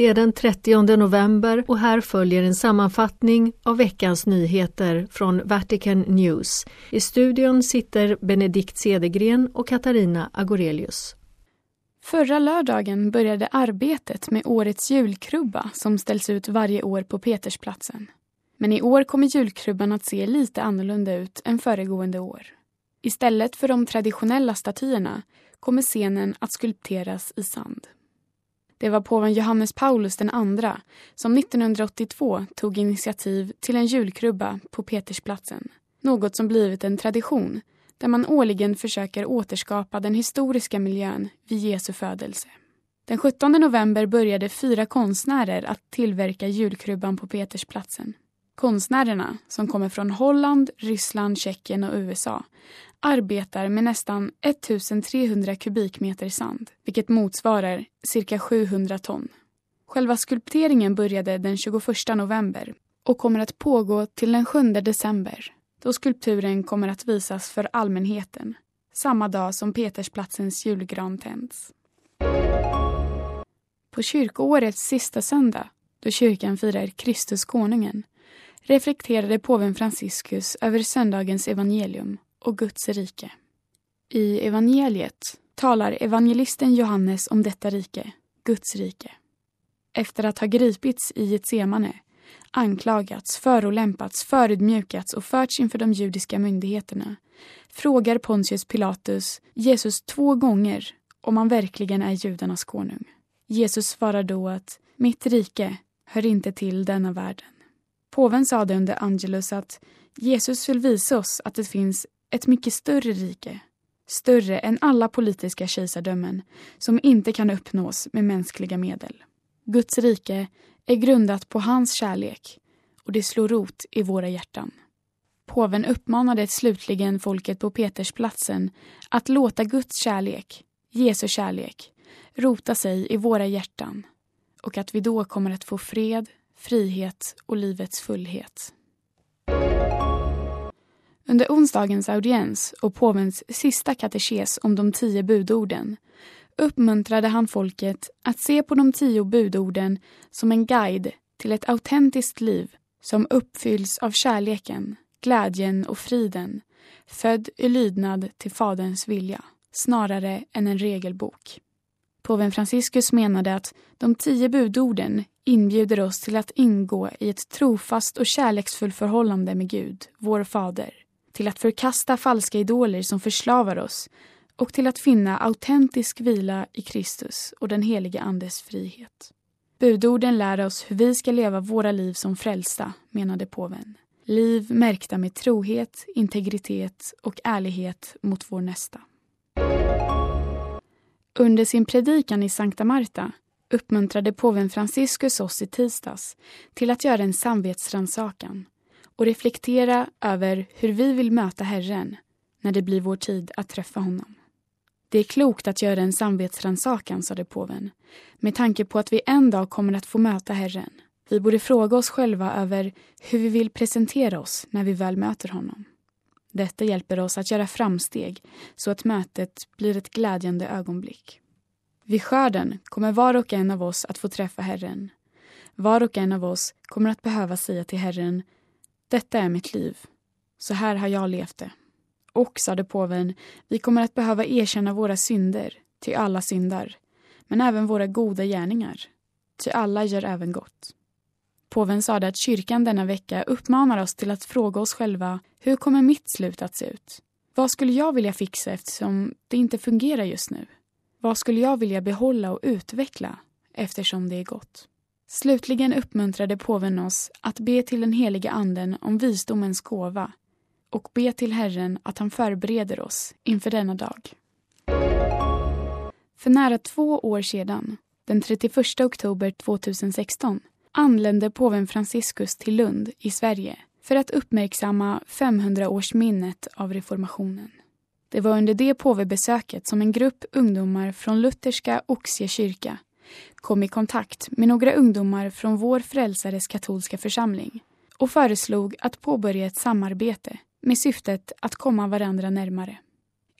Det är den 30 november och här följer en sammanfattning av veckans nyheter från Vatican News. I studion sitter Benedikt Cedergren och Katarina Agorelius. Förra lördagen började arbetet med årets julkrubba som ställs ut varje år på Petersplatsen. Men i år kommer julkrubban att se lite annorlunda ut än föregående år. Istället för de traditionella statyerna kommer scenen att skulpteras i sand. Det var påven Johannes Paulus II som 1982 tog initiativ till en julkrubba på Petersplatsen. Något som blivit en tradition där man årligen försöker återskapa den historiska miljön vid Jesu födelse. Den 17 november började fyra konstnärer att tillverka julkrubban på Petersplatsen. Konstnärerna, som kommer från Holland, Ryssland, Tjeckien och USA, arbetar med nästan 1300 kubikmeter sand, vilket motsvarar cirka 700 ton. Själva skulpteringen började den 21 november och kommer att pågå till den 7 december då skulpturen kommer att visas för allmänheten samma dag som Petersplatsens julgran tänds. På kyrkoårets sista söndag, då kyrkan firar Kristus konungen, reflekterade påven Franciscus över söndagens evangelium och Guds rike. I evangeliet talar evangelisten Johannes om detta rike, Guds rike. Efter att ha gripits i Getsemane, anklagats, förolämpats, förödmjukats och förts inför de judiska myndigheterna frågar Pontius Pilatus Jesus två gånger om han verkligen är judarnas konung. Jesus svarar då att mitt rike hör inte till denna världen. Påven sade under Angelus att Jesus vill visa oss att det finns ett mycket större rike, större än alla politiska kejsardömen, som inte kan uppnås med mänskliga medel. Guds rike är grundat på hans kärlek och det slår rot i våra hjärtan. Påven uppmanade slutligen folket på Petersplatsen att låta Guds kärlek, Jesu kärlek, rota sig i våra hjärtan och att vi då kommer att få fred, frihet och livets fullhet. Under onsdagens audiens och påvens sista katekes om de tio budorden uppmuntrade han folket att se på de tio budorden som en guide till ett autentiskt liv som uppfylls av kärleken, glädjen och friden född i lydnad till Faderns vilja, snarare än en regelbok. Påven Franciscus menade att de tio budorden inbjuder oss till att ingå i ett trofast och kärleksfullt förhållande med Gud, vår Fader till att förkasta falska idoler som förslavar oss och till att finna autentisk vila i Kristus och den helige Andes frihet. Budorden lär oss hur vi ska leva våra liv som frälsta, menade påven. Liv märkta med trohet, integritet och ärlighet mot vår nästa. Under sin predikan i Sankta Marta uppmuntrade påven Franciscus oss i tisdags till att göra en samvetsrannsakan och reflektera över hur vi vill möta Herren när det blir vår tid att träffa honom. Det är klokt att göra en samvetsrannsakan, sade påven, med tanke på att vi en dag kommer att få möta Herren. Vi borde fråga oss själva över hur vi vill presentera oss när vi väl möter honom. Detta hjälper oss att göra framsteg så att mötet blir ett glädjande ögonblick. Vid skörden kommer var och en av oss att få träffa Herren. Var och en av oss kommer att behöva säga till Herren detta är mitt liv. Så här har jag levt det. Och, sade påven, vi kommer att behöva erkänna våra synder, till alla syndar, men även våra goda gärningar, ty alla gör även gott. Påven sade att kyrkan denna vecka uppmanar oss till att fråga oss själva hur kommer mitt slut att se ut? Vad skulle jag vilja fixa eftersom det inte fungerar just nu? Vad skulle jag vilja behålla och utveckla eftersom det är gott? Slutligen uppmuntrade påven oss att be till den heliga anden om visdomens gåva och be till Herren att han förbereder oss inför denna dag. För nära två år sedan, den 31 oktober 2016, anlände påven Franciscus till Lund i Sverige för att uppmärksamma 500-årsminnet av reformationen. Det var under det påvebesöket som en grupp ungdomar från lutherska Oxie kyrka kom i kontakt med några ungdomar från vår frälsares katolska församling och föreslog att påbörja ett samarbete med syftet att komma varandra närmare.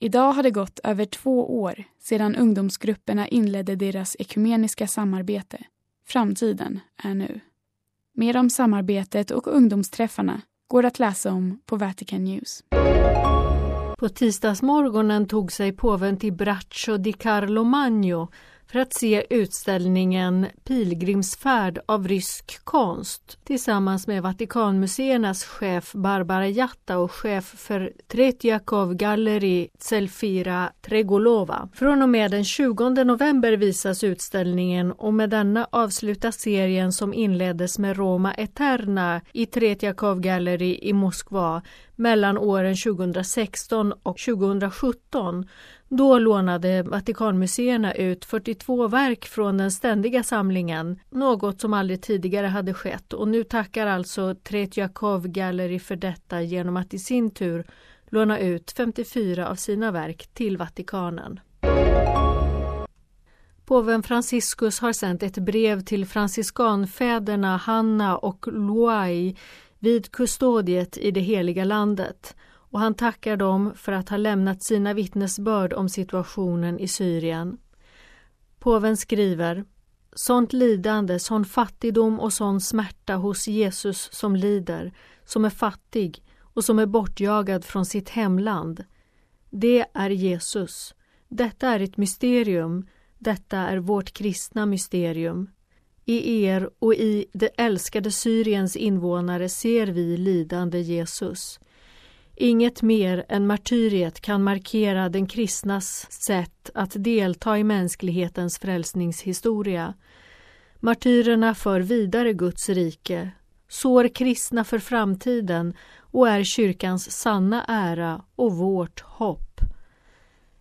Idag har det gått över två år sedan ungdomsgrupperna inledde deras ekumeniska samarbete Framtiden är nu. Mer om samarbetet och ungdomsträffarna går att läsa om på Vatican News. På tisdagsmorgonen tog sig påven till Braccio di Carlo Magno för att se utställningen Pilgrimsfärd av rysk konst tillsammans med Vatikanmuseernas chef Barbara Jatta och chef för Tretjakov Gallery Zelfira Tregolova. Från och med den 20 november visas utställningen och med denna avslutas serien som inleddes med Roma Eterna i Tretjakov Gallery i Moskva mellan åren 2016 och 2017 då lånade Vatikanmuseerna ut 42 verk från den ständiga samlingen, något som aldrig tidigare hade skett och nu tackar alltså Tretjakov Gallery för detta genom att i sin tur låna ut 54 av sina verk till Vatikanen. Påven Franciscus har sänt ett brev till franciskanfäderna Hanna och Luai vid kustodiet i det heliga landet och han tackar dem för att ha lämnat sina vittnesbörd om situationen i Syrien. Påven skriver Sånt lidande, sån fattigdom och sån smärta hos Jesus som lider, som är fattig och som är bortjagad från sitt hemland. Det är Jesus. Detta är ett mysterium. Detta är vårt kristna mysterium. I er och i det älskade Syriens invånare ser vi lidande Jesus. Inget mer än martyriet kan markera den kristnas sätt att delta i mänsklighetens frälsningshistoria. Martyrerna för vidare Guds rike, sår kristna för framtiden och är kyrkans sanna ära och vårt hopp.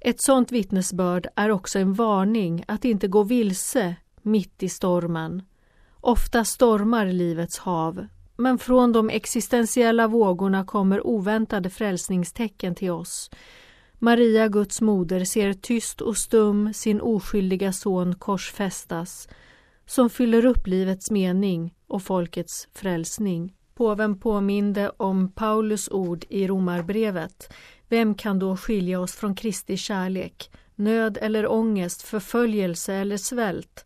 Ett sådant vittnesbörd är också en varning att inte gå vilse mitt i stormen. Ofta stormar livets hav, men från de existentiella vågorna kommer oväntade frälsningstecken till oss. Maria, Guds moder, ser tyst och stum sin oskyldiga son korsfästas som fyller upp livets mening och folkets frälsning. Påven påminde om Paulus ord i Romarbrevet. Vem kan då skilja oss från Kristi kärlek? Nöd eller ångest, förföljelse eller svält?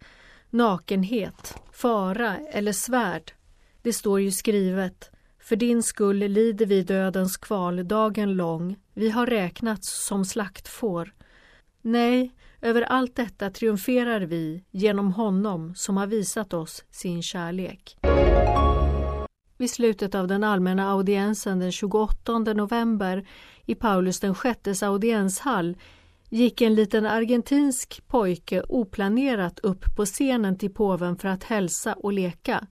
Nakenhet, fara eller svärd? Det står ju skrivet För din skull lider vi dödens kval dagen lång. Vi har räknats som slaktfår. Nej, över allt detta triumferar vi genom honom som har visat oss sin kärlek. Vid slutet av den allmänna audiensen den 28 november i Paulus den sjättes audienshall gick en liten argentinsk pojke oplanerat upp på scenen till påven för att hälsa och leka.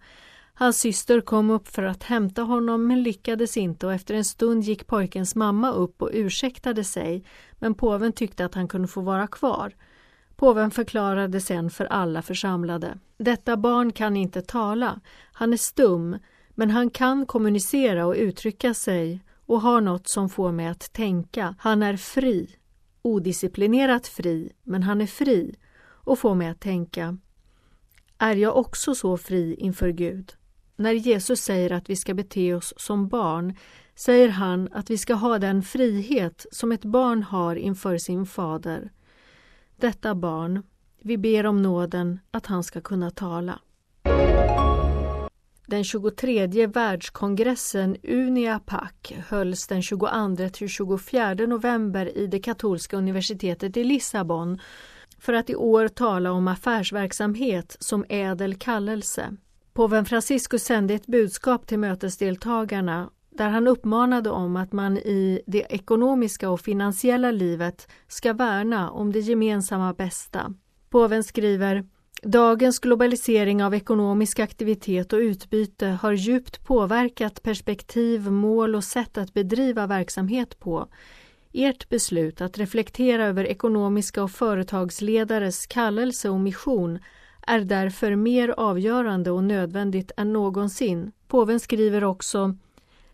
Hans syster kom upp för att hämta honom men lyckades inte och efter en stund gick pojkens mamma upp och ursäktade sig men påven tyckte att han kunde få vara kvar. Påven förklarade sen för alla församlade. Detta barn kan inte tala, han är stum, men han kan kommunicera och uttrycka sig och har något som får mig att tänka. Han är fri, odisciplinerat fri, men han är fri och får mig att tänka. Är jag också så fri inför Gud? När Jesus säger att vi ska bete oss som barn säger han att vi ska ha den frihet som ett barn har inför sin fader. Detta barn, vi ber om nåden att han ska kunna tala. Den 23 världskongressen UNIAPAC, hölls den 22-24 november i det katolska universitetet i Lissabon för att i år tala om affärsverksamhet som ädel kallelse. Påven Franciscus sände ett budskap till mötesdeltagarna där han uppmanade om att man i det ekonomiska och finansiella livet ska värna om det gemensamma bästa. Påven skriver Dagens globalisering av ekonomisk aktivitet och utbyte har djupt påverkat perspektiv, mål och sätt att bedriva verksamhet på. Ert beslut att reflektera över ekonomiska och företagsledares kallelse och mission är därför mer avgörande och nödvändigt än någonsin. Påven skriver också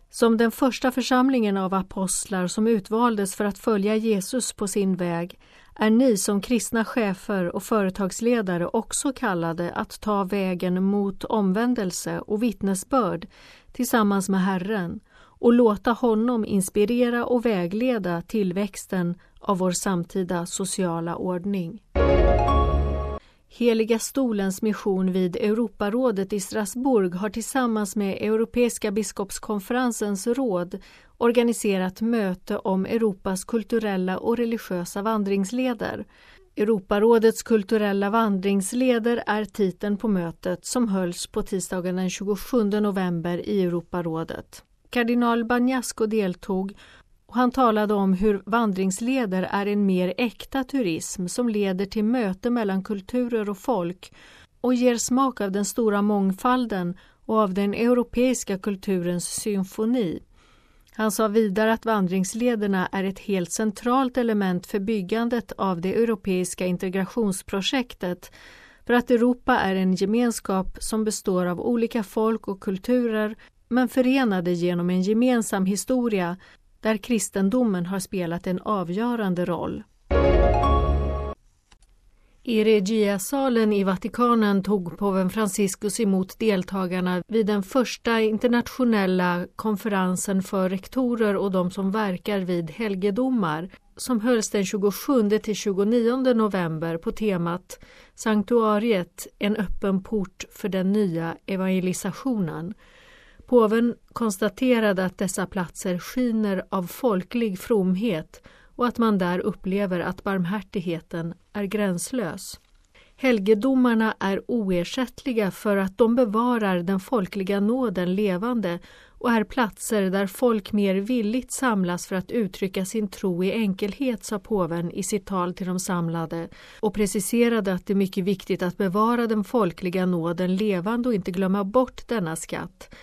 som den första församlingen av apostlar som utvaldes för att följa Jesus på sin väg är ni som kristna chefer och företagsledare också kallade att ta vägen mot omvändelse och vittnesbörd tillsammans med Herren och låta honom inspirera och vägleda tillväxten av vår samtida sociala ordning. Heliga stolens mission vid Europarådet i Strasbourg har tillsammans med Europeiska biskopskonferensens råd organiserat möte om Europas kulturella och religiösa vandringsleder. Europarådets kulturella vandringsleder är titeln på mötet som hölls på tisdagen den 27 november i Europarådet. Kardinal Bagnasco deltog och han talade om hur vandringsleder är en mer äkta turism som leder till möte mellan kulturer och folk och ger smak av den stora mångfalden och av den europeiska kulturens symfoni. Han sa vidare att vandringslederna är ett helt centralt element för byggandet av det europeiska integrationsprojektet för att Europa är en gemenskap som består av olika folk och kulturer men förenade genom en gemensam historia där kristendomen har spelat en avgörande roll. I Regiasalen i Vatikanen tog påven Franciscus emot deltagarna vid den första internationella konferensen för rektorer och de som verkar vid helgedomar som hölls den 27 till 29 november på temat Sanktuariet, en öppen port för den nya evangelisationen. Påven konstaterade att dessa platser skiner av folklig fromhet och att man där upplever att barmhärtigheten är gränslös. Helgedomarna är oersättliga för att de bevarar den folkliga nåden levande och är platser där folk mer villigt samlas för att uttrycka sin tro i enkelhet, sa påven i sitt tal till de samlade och preciserade att det är mycket viktigt att bevara den folkliga nåden levande och inte glömma bort denna skatt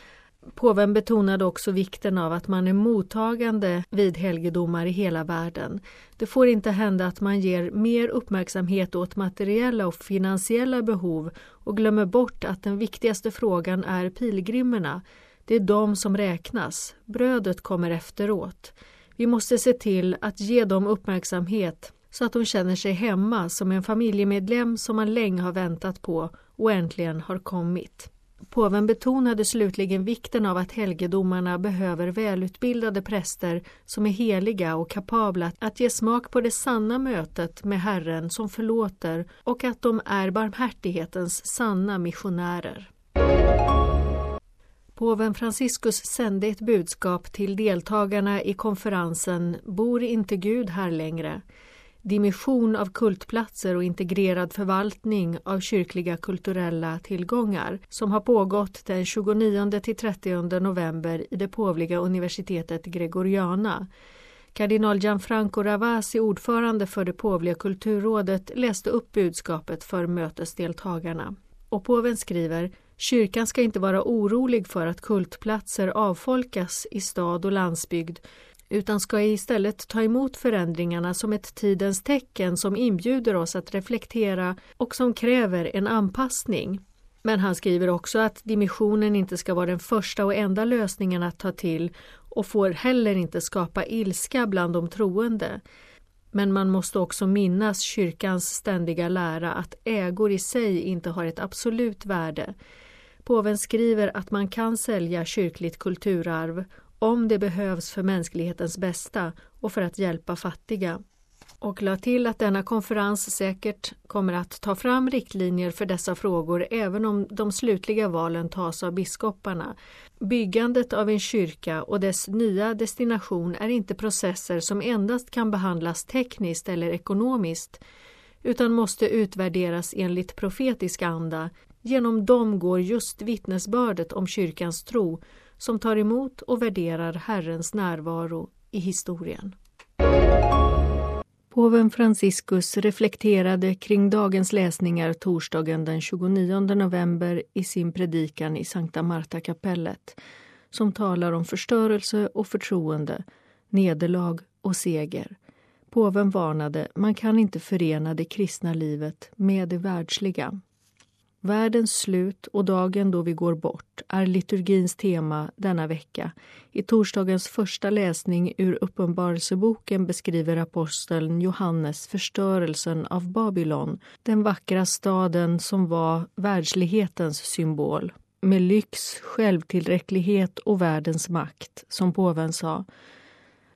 Påven betonade också vikten av att man är mottagande vid helgedomar i hela världen. Det får inte hända att man ger mer uppmärksamhet åt materiella och finansiella behov och glömmer bort att den viktigaste frågan är pilgrimerna. Det är de som räknas. Brödet kommer efteråt. Vi måste se till att ge dem uppmärksamhet så att de känner sig hemma som en familjemedlem som man länge har väntat på och äntligen har kommit. Påven betonade slutligen vikten av att helgedomarna behöver välutbildade präster som är heliga och kapabla att ge smak på det sanna mötet med Herren som förlåter och att de är barmhärtighetens sanna missionärer. Påven Franciscus sände ett budskap till deltagarna i konferensen Bor inte Gud här längre? Dimension av kultplatser och integrerad förvaltning av kyrkliga kulturella tillgångar som har pågått den 29 till 30 november i det påvliga universitetet Gregoriana. Kardinal Gianfranco Ravasi, ordförande för det påvliga kulturrådet, läste upp budskapet för mötesdeltagarna. Och påven skriver Kyrkan ska inte vara orolig för att kultplatser avfolkas i stad och landsbygd utan ska istället ta emot förändringarna som ett tidens tecken som inbjuder oss att reflektera och som kräver en anpassning. Men han skriver också att dimensionen inte ska vara den första och enda lösningen att ta till och får heller inte skapa ilska bland de troende. Men man måste också minnas kyrkans ständiga lära att ägor i sig inte har ett absolut värde. Påven skriver att man kan sälja kyrkligt kulturarv om det behövs för mänsklighetens bästa och för att hjälpa fattiga. Och la till att denna konferens säkert kommer att ta fram riktlinjer för dessa frågor även om de slutliga valen tas av biskoparna. Byggandet av en kyrka och dess nya destination är inte processer som endast kan behandlas tekniskt eller ekonomiskt utan måste utvärderas enligt profetisk anda. Genom dem går just vittnesbördet om kyrkans tro som tar emot och värderar Herrens närvaro i historien. Påven Franciscus reflekterade kring dagens läsningar torsdagen den 29 november i sin predikan i Sankta Marta-kapellet som talar om förstörelse och förtroende, nederlag och seger. Påven varnade man kan inte förena det kristna livet med det världsliga. Världens slut och dagen då vi går bort är liturgins tema denna vecka. I torsdagens första läsning ur Uppenbarelseboken beskriver aposteln Johannes förstörelsen av Babylon, den vackra staden som var världslighetens symbol med lyx, självtillräcklighet och världens makt, som påven sa.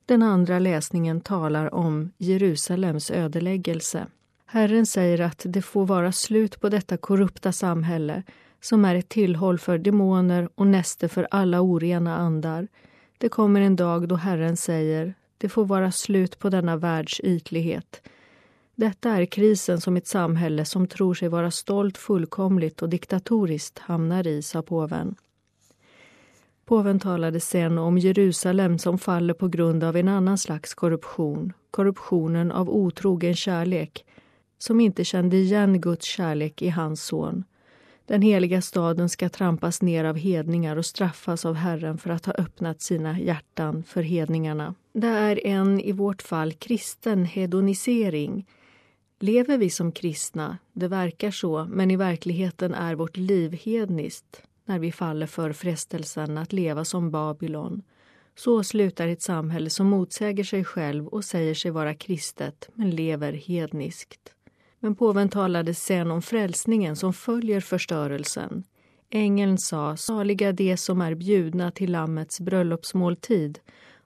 Den andra läsningen talar om Jerusalems ödeläggelse. Herren säger att det får vara slut på detta korrupta samhälle som är ett tillhåll för demoner och näste för alla orena andar. Det kommer en dag då Herren säger det får vara slut på denna världs ytlighet. Detta är krisen som ett samhälle som tror sig vara stolt, fullkomligt och diktatoriskt hamnar i, sa påven. Påven talade sen om Jerusalem som faller på grund av en annan slags korruption, korruptionen av otrogen kärlek, som inte kände igen Guds kärlek i hans son. Den heliga staden ska trampas ner av hedningar och straffas av Herren för att ha öppnat sina hjärtan för hedningarna. Det är en, i vårt fall, kristen hedonisering. Lever vi som kristna? Det verkar så, men i verkligheten är vårt liv hedniskt när vi faller för frestelsen att leva som Babylon. Så slutar ett samhälle som motsäger sig själv och säger sig vara kristet, men lever hedniskt. Men påven talade sen om frälsningen som följer förstörelsen. Ängeln sa, saliga de som är bjudna till Lammets bröllopsmåltid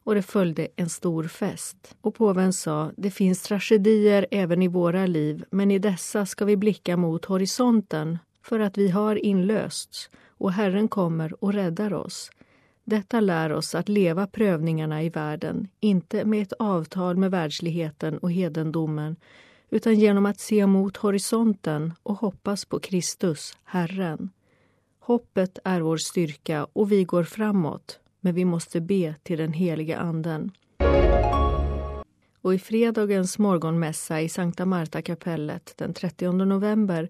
och det följde en stor fest. Och påven sa, det finns tragedier även i våra liv men i dessa ska vi blicka mot horisonten för att vi har inlösts och Herren kommer och räddar oss. Detta lär oss att leva prövningarna i världen, inte med ett avtal med världsligheten och hedendomen utan genom att se mot horisonten och hoppas på Kristus, Herren. Hoppet är vår styrka och vi går framåt, men vi måste be till den heliga Anden. Och i fredagens morgonmässa i Sankta Marta-kapellet den 30 november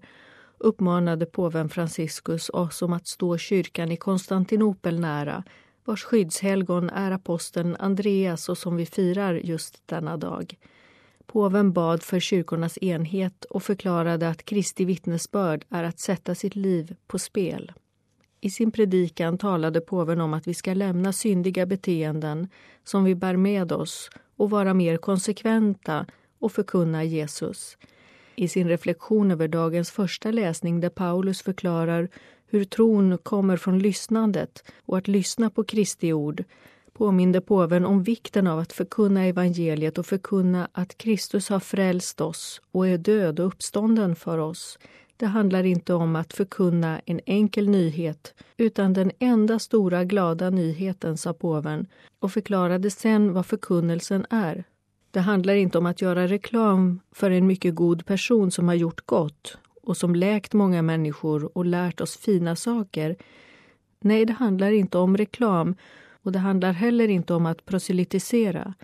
uppmanade påven Franciscus oss om att stå kyrkan i Konstantinopel nära vars skyddshelgon är aposteln Andreas och som vi firar just denna dag. Påven bad för kyrkornas enhet och förklarade att Kristi vittnesbörd är att sätta sitt liv på spel. I sin predikan talade påven om att vi ska lämna syndiga beteenden som vi bär med oss och vara mer konsekventa och förkunna Jesus. I sin reflektion över dagens första läsning där Paulus förklarar hur tron kommer från lyssnandet och att lyssna på Kristi ord påminde påven om vikten av att förkunna evangeliet och förkunna att Kristus har frälst oss och är död och uppstånden för oss. Det handlar inte om att förkunna en enkel nyhet utan den enda stora glada nyheten, sa påven och förklarade sen vad förkunnelsen är. Det handlar inte om att göra reklam för en mycket god person som har gjort gott och som läkt många människor och lärt oss fina saker. Nej, det handlar inte om reklam och det handlar heller inte om att proselytisera.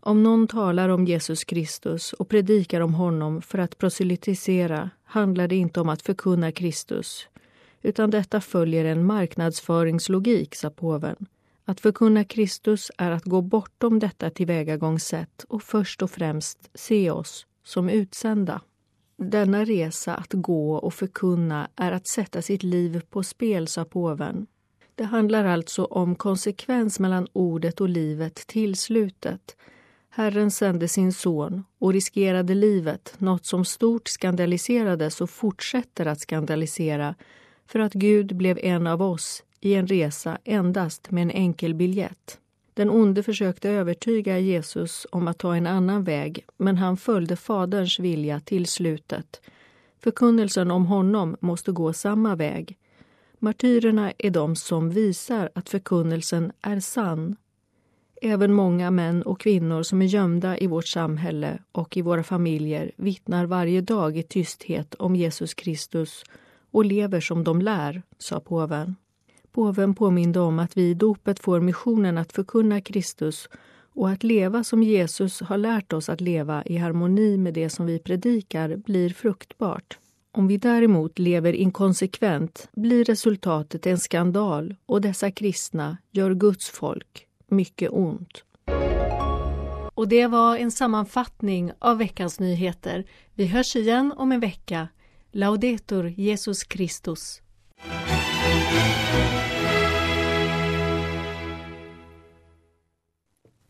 Om någon talar om Jesus Kristus och predikar om honom för att proselytisera handlar det inte om att förkunna Kristus utan detta följer en marknadsföringslogik, sa påven. Att förkunna Kristus är att gå bortom detta tillvägagångssätt och först och främst se oss som utsända. Denna resa att gå och förkunna är att sätta sitt liv på spel, sa påven. Det handlar alltså om konsekvens mellan ordet och livet till slutet. Herren sände sin son och riskerade livet, något som stort skandaliserades och fortsätter att skandalisera för att Gud blev en av oss i en resa endast med en enkel biljett. Den onde försökte övertyga Jesus om att ta en annan väg men han följde Faderns vilja till slutet. Förkunnelsen om honom måste gå samma väg. Martyrerna är de som visar att förkunnelsen är sann. Även många män och kvinnor som är gömda i vårt samhälle och i våra familjer vittnar varje dag i tysthet om Jesus Kristus och lever som de lär, sa påven. Påven påminde om att vi i dopet får missionen att förkunna Kristus och att leva som Jesus har lärt oss att leva i harmoni med det som vi predikar blir fruktbart. Om vi däremot lever inkonsekvent blir resultatet en skandal och dessa kristna gör Guds folk mycket ont. Och det var en sammanfattning av veckans nyheter. Vi hörs igen om en vecka. Laudetur Jesus Christus.